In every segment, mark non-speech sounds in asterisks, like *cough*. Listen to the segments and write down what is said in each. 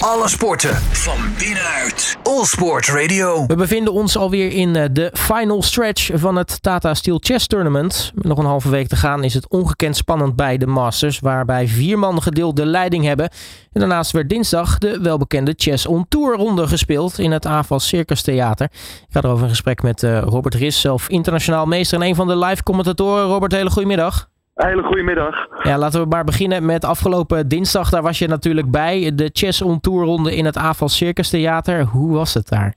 Alle sporten van binnenuit. All Sport Radio. We bevinden ons alweer in eh, de final stretch van het Tata Steel Chess Tournament. Met nog een halve week te gaan is het ongekend spannend bij de Masters, waarbij vier man gedeeld de leiding hebben. En daarnaast werd dinsdag de welbekende Chess on Tour ronde gespeeld in het AFAS Circus Theater. Ik ga erover in gesprek met uh, Robert Ris, zelf internationaal meester en een van de live commentatoren. Robert, hele goedemiddag. Hele goede middag. Ja, laten we maar beginnen met afgelopen dinsdag. Daar was je natuurlijk bij. De Chess on Tour ronde in het AFAS Circus Theater. Hoe was het daar?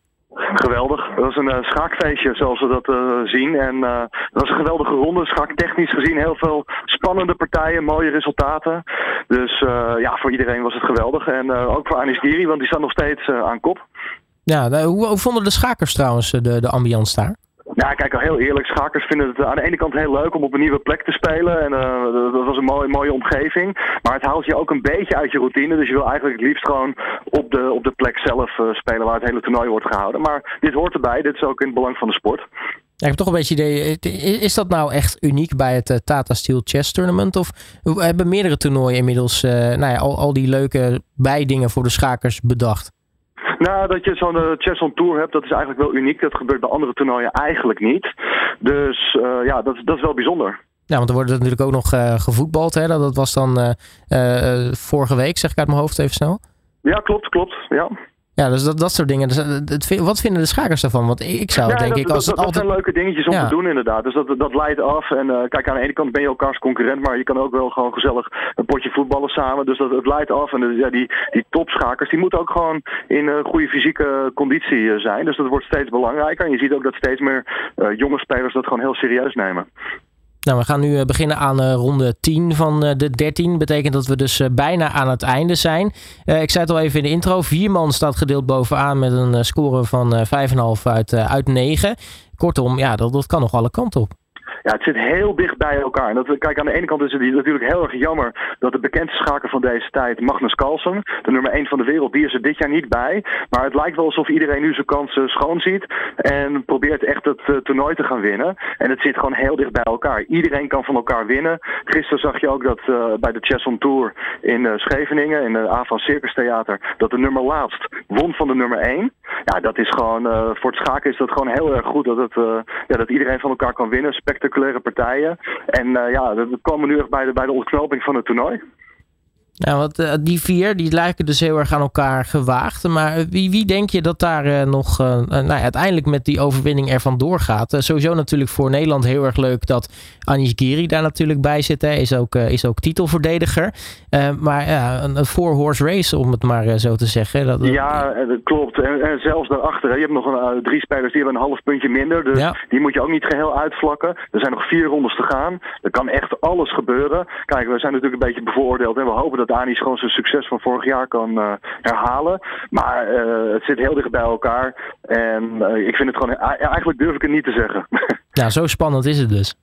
Geweldig. Het was een uh, schaakfeestje zoals we dat uh, zien. En uh, het was een geweldige ronde. Schaaktechnisch gezien heel veel spannende partijen, mooie resultaten. Dus ja, voor iedereen was het geweldig. En ook voor Anis Giri, want die staat nog steeds aan kop. Ja, hoe, hoe, vonden de schakers trouwens de, de ambiance daar? Nou, kijk, al heel eerlijk, schakers vinden het aan de ene kant heel leuk om op een nieuwe plek te spelen. En uh, dat was een mooie, mooie omgeving. Maar het haalt je ook een beetje uit je routine. Dus je wil eigenlijk het liefst gewoon op de, op de plek zelf uh, spelen waar het hele toernooi wordt gehouden. Maar dit hoort erbij. Dit is ook in het belang van de sport. Ja, ik heb toch een beetje idee. Is dat nou echt uniek bij het uh, Tata Steel Chess Tournament? Of hebben meerdere toernooien inmiddels nou ja, al, al die leuke bijdingen voor de schakers bedacht? Nou, dat je zo'n uh, chess on tour hebt, dat is eigenlijk wel uniek. Dat gebeurt bij andere toernooien eigenlijk niet. Dus uh, ja, dat, dat is wel bijzonder. Ja, want er wordt natuurlijk ook nog uh, gevoetbald. Hè? Dat was dan vorige week, zeg ik uit mijn hoofd even snel. Ja, klopt, klopt. Ja. Ja, dus dat, dat soort dingen. Dus, het, wat vinden de schakers daarvan? Want ik zou ja, denk dat, ik als dat, het altijd... dat zijn leuke dingetjes om ja. te doen inderdaad. Dus dat, dat leidt af. En uh, kijk, aan de ene kant ben je elkaars concurrent, maar je kan ook wel gewoon gezellig een potje voetballen samen. Dus dat, het leidt af. En uh, ja, die, die topschakers, die moeten ook gewoon in uh, goede fysieke conditie zijn. Dus dat wordt steeds belangrijker. En je ziet ook dat steeds meer jonge spelers dat gewoon heel serieus nemen. Nou, we gaan nu beginnen aan uh, ronde 10 van uh, de 13. Betekent dat we dus bijna aan het einde zijn. ik zei het al even in de intro. Vier man staat gedeeld bovenaan met een score van 5,5 uit, uit 9. Kortom, ja, dat, dat kan nog alle kanten op. Ja, het zit heel dicht bij elkaar. En dat, kijk, aan de ene kant is het natuurlijk heel erg jammer dat de bekendste schaker van deze tijd, Magnus Carlsen, de nummer 1 van de wereld, die is er dit jaar niet bij. Maar het lijkt wel alsof iedereen nu zijn kansen schoon ziet en probeert echt het uh, toernooi te gaan winnen. En het zit gewoon heel dicht bij elkaar. Iedereen kan van elkaar winnen. Gisteren zag je ook dat uh, bij de Chess on Tour in uh, Scheveningen, in de AVA Circus Theater, dat de nummer laatst won van de nummer 1. Ja, dat is gewoon, voor het schaken is dat gewoon heel erg goed dat, het, ja, dat iedereen van elkaar kan winnen. Spectaculaire partijen. En uh, ja, we komen nu echt bij de, bij de ontknoping van het toernooi. Ja, want uh, die vier die lijken dus heel erg aan elkaar gewaagd. Maar wie, wie denk je dat daar uh, nog uh, nou ja, uiteindelijk met die overwinning ervan doorgaat? sowieso natuurlijk voor Nederland heel erg leuk dat Anish Giri daar natuurlijk bij zit. Hè. Is, ook, is ook titelverdediger. maar ja, een, four-horse race om het maar zo te zeggen. Dat, ja, dat klopt. En, en, zelfs daarachter, hè, je hebt nog een, drie spelers die hebben een half puntje minder. Dus ja. die moet je ook niet geheel uitvlakken. Er zijn nog vier rondes te gaan. Er kan echt alles gebeuren. Kijk, we zijn natuurlijk een beetje bevooroordeeld en we hopen dat Anis gewoon zijn succes van vorig jaar kan uh, herhalen. Maar uh, het zit heel dicht bij elkaar. En uh, ik vind het gewoon... Eigenlijk durf ik het niet te zeggen. *laughs* Ja, zo spannend is het dus.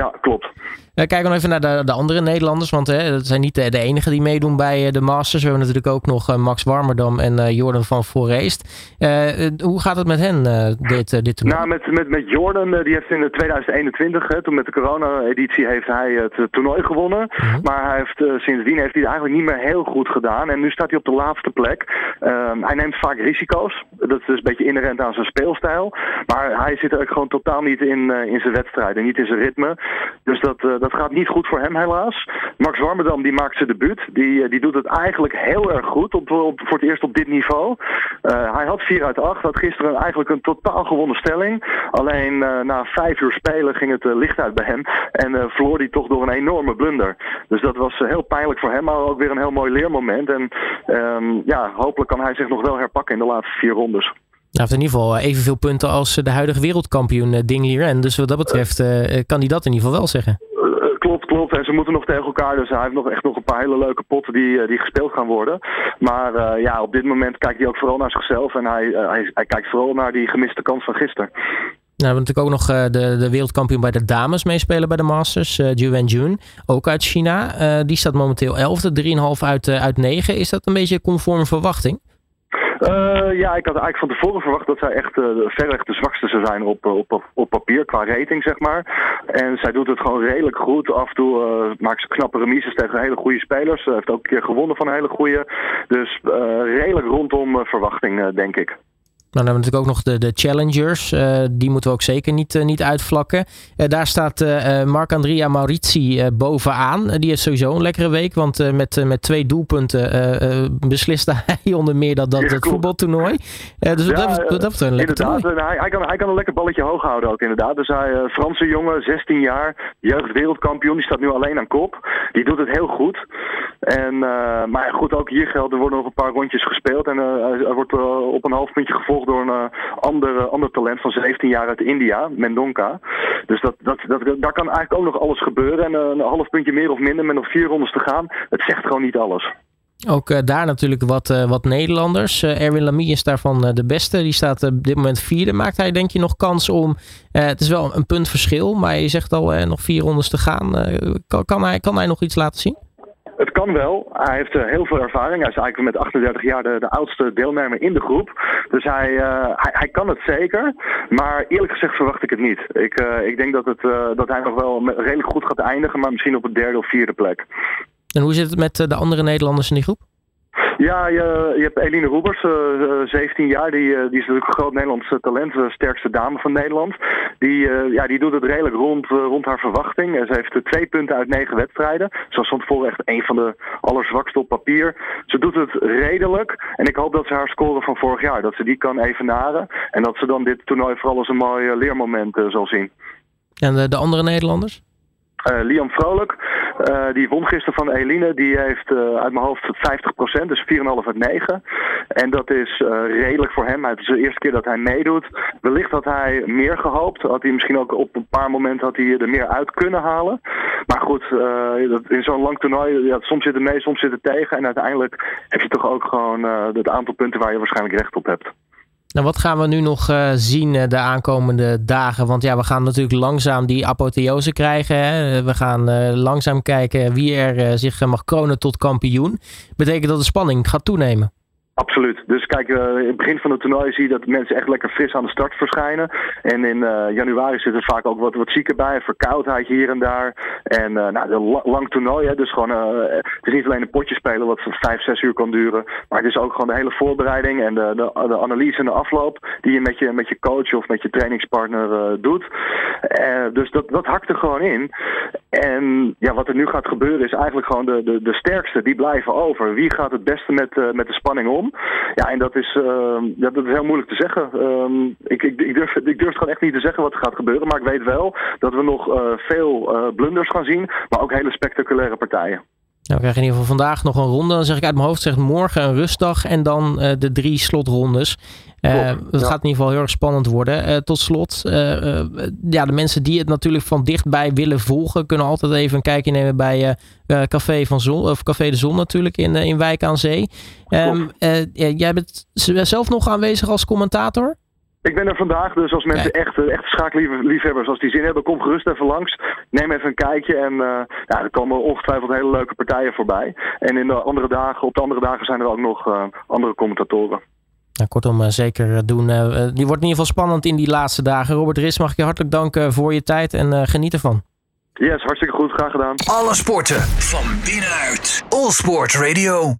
Ja, klopt. Uh, kijk dan even naar de, de andere Nederlanders, want hè, dat zijn niet de, de enigen die meedoen bij de Masters. We hebben natuurlijk ook nog uh, Max Warmerdam en uh, Jordan van Forest. hoe gaat het met hen, dit, dit toernooi? Nou, met, met, met Jordan, die heeft in 2021, hè, toen met de corona-editie, heeft hij het toernooi gewonnen. -huh. Maar hij heeft, sindsdien heeft hij het eigenlijk niet meer heel goed gedaan. En nu staat hij op de laatste plek. Ehm, hij neemt vaak risico's. Dat is een beetje inherent aan zijn speelstijl. Maar hij zit er gewoon totaal niet in, in zijn wedstrijden, niet in zijn ritme. Dus dat, uh, dat gaat niet goed voor hem helaas. Max Warmerdam die maakt zijn debuut. Die, uh, die doet het eigenlijk heel erg goed op, voor het eerst op dit niveau. Uh, hij had 4 uit 8. Had gisteren eigenlijk een totaal gewonnen stelling. Alleen na vijf uur spelen ging het licht uit bij hem. En verloor hij toch door een enorme blunder. Dus dat was heel pijnlijk voor hem. Maar ook weer een heel mooi leermoment. En um, ja, hopelijk kan hij zich nog wel herpakken in de laatste vier rondes. Hij heeft in ieder geval evenveel punten als de huidige wereldkampioen Ding Liren. Dus wat dat betreft kan hij dat in ieder geval wel zeggen. Klopt, klopt. En ze moeten nog tegen elkaar. Dus hij heeft nog echt nog een paar hele leuke potten die, die gespeeld gaan worden. Maar uh, ja, op dit moment kijkt hij ook vooral naar zichzelf. En hij, hij, hij kijkt vooral naar die gemiste kans van gisteren. Nou, we hebben natuurlijk ook nog uh, de, de wereldkampioen bij de dames meespelen bij de Masters. Uh, Ju Wenjun, ook uit China. Die staat momenteel 11e, 3,5 uit, uit 9. Is dat een beetje conform verwachting? Ja, ik had eigenlijk van tevoren verwacht dat zij echt uh, verreweg de zwakste zou zijn op, op, op papier qua rating, zeg maar. En zij doet het gewoon redelijk goed. Af en toe maakt ze knappe remises tegen hele goede spelers. Ze heeft ook een keer gewonnen van een hele goede. Dus redelijk rondom verwachting, denk ik. Dan hebben we natuurlijk ook nog de, de challengers. Uh, die moeten we ook zeker niet, uh, niet uitvlakken. Uh, daar staat Marc-Andrea Maurizi bovenaan. die heeft sowieso een lekkere week. Want met, met twee doelpunten besliste *laughs* hij onder meer dat, dat ja, het voetbaltoernooi. dus ja, dat, dat, dat een lekker toernooi. Hij, hij, kan, hij kan een lekker balletje hoog houden ook inderdaad. Dus hij, Franse jongen, 16 jaar, jeugd wereldkampioen. Die staat nu alleen aan kop. Die doet het heel goed. En, maar goed, ook hier geldt, er worden nog een paar rondjes gespeeld. En hij wordt op een half puntje gevolgd door een uh, ander, ander talent van 17 jaar uit India, Mendonca. Dus dat, dat, dat, daar kan eigenlijk ook nog alles gebeuren. En uh, een half puntje meer of minder met nog vier rondes te gaan, het zegt gewoon niet alles. Ook daar natuurlijk wat, wat Nederlanders. Erwin Lamy is daarvan de beste. Die staat op dit moment vierde. Maakt hij denk je nog kans om... het is wel een puntverschil, maar je zegt al nog vier rondes te gaan. kan, hij, kan hij nog iets laten zien? Het kan wel. Hij heeft uh, heel veel ervaring. Hij is eigenlijk met 38 jaar de, oudste deelnemer in de groep. Dus hij, uh, hij, hij, kan het zeker. Maar eerlijk gezegd verwacht ik het niet. Ik, uh, ik denk dat, het, dat hij nog wel redelijk goed gaat eindigen, maar misschien op het derde of vierde plek. En hoe zit het met de andere Nederlanders in die groep? Ja, je, je hebt Eline Roebers, uh, eh, 17 eh, jaar. Die, uh, die is natuurlijk een groot Nederlands talent, de sterkste dame van Nederland. Die, ja, die doet het redelijk rond, rond haar verwachting. Ze heeft twee punten uit negen wedstrijden. Ze was van tevoren echt een van de allerzwakste op papier. Ze doet het redelijk. En ik hoop dat ze haar score van vorig jaar, dat ze die kan evenaren. En dat ze dan dit toernooi vooral als een mooi leermoment zal zien. En de, de andere Nederlanders? Liam Vrolijk, uh, die won gisteren van Eline. Die heeft uh, uit mijn hoofd 50%, dus 4,5 uit 9. En dat is redelijk voor hem. Het is de eerste keer dat hij meedoet. Wellicht had hij meer gehoopt. Had hij misschien ook op een paar momenten had hij er meer uit kunnen halen. Maar goed, in zo'n lang toernooi, ja, soms zit het mee, soms zit het tegen. En uiteindelijk heb je toch ook gewoon het aantal punten waar je waarschijnlijk recht op hebt. Nou, wat gaan we nu nog uh, zien uh, de aankomende dagen? Want ja, we gaan natuurlijk langzaam die apotheose krijgen. Hè? We gaan uh, langzaam kijken wie er zich mag kronen tot kampioen. Betekent dat de spanning gaat toenemen? Absoluut. Dus kijk, uh, in het begin van het toernooi zie je dat mensen echt lekker fris aan de start verschijnen. En in uh, januari zit er vaak ook wat, wat zieken bij, verkoudheid hier en daar. En uh, nou, een lang toernooi, hè, dus gewoon, het is niet alleen een potje spelen wat vijf, zes uur kan duren. Maar het is ook gewoon de hele voorbereiding en de, de, de analyse en de afloop die je met je, met je coach of met je trainingspartner doet. dus dat, dat hakt er gewoon in. En ja, wat er nu gaat gebeuren is eigenlijk gewoon de, de, de sterkste, die blijven over. Wie gaat het beste met, met de spanning om? Ja, en dat is, uh, dat, is heel moeilijk te zeggen. Uh, ik, ik, ik, durf, ik durf gewoon echt niet te zeggen wat er gaat gebeuren. Maar ik weet wel dat we nog uh, veel uh, blunders gaan zien. Maar ook hele spectaculaire partijen. Nou, we krijgen in ieder geval vandaag nog een ronde. Dan zeg ik uit mijn hoofd, zeg morgen een rustdag en dan uh, de drie slotrondes. Uh, dat gaat in ieder geval heel erg spannend worden. Uh, tot slot, ja, de mensen die het natuurlijk van dichtbij willen volgen, kunnen altijd even een kijkje nemen bij Café, van Zon, of Café de Zon natuurlijk in, in Wijk aan Zee. Um, jij bent zelf nog aanwezig als commentator? Ik ben er vandaag, dus als mensen echt, echt schaakliefhebbers, als die zin hebben, kom gerust even langs. Neem even een kijkje en uh, ja, er komen ongetwijfeld hele leuke partijen voorbij. En in de andere dagen, op de andere dagen zijn er ook nog uh, andere commentatoren. Nou, kortom, uh, zeker doen. die wordt in ieder geval spannend in die laatste dagen. Robert Ris, mag ik je hartelijk danken voor je tijd en geniet ervan. Yes, hartstikke goed. Graag gedaan. Alle sporten van binnenuit. All Sport Radio.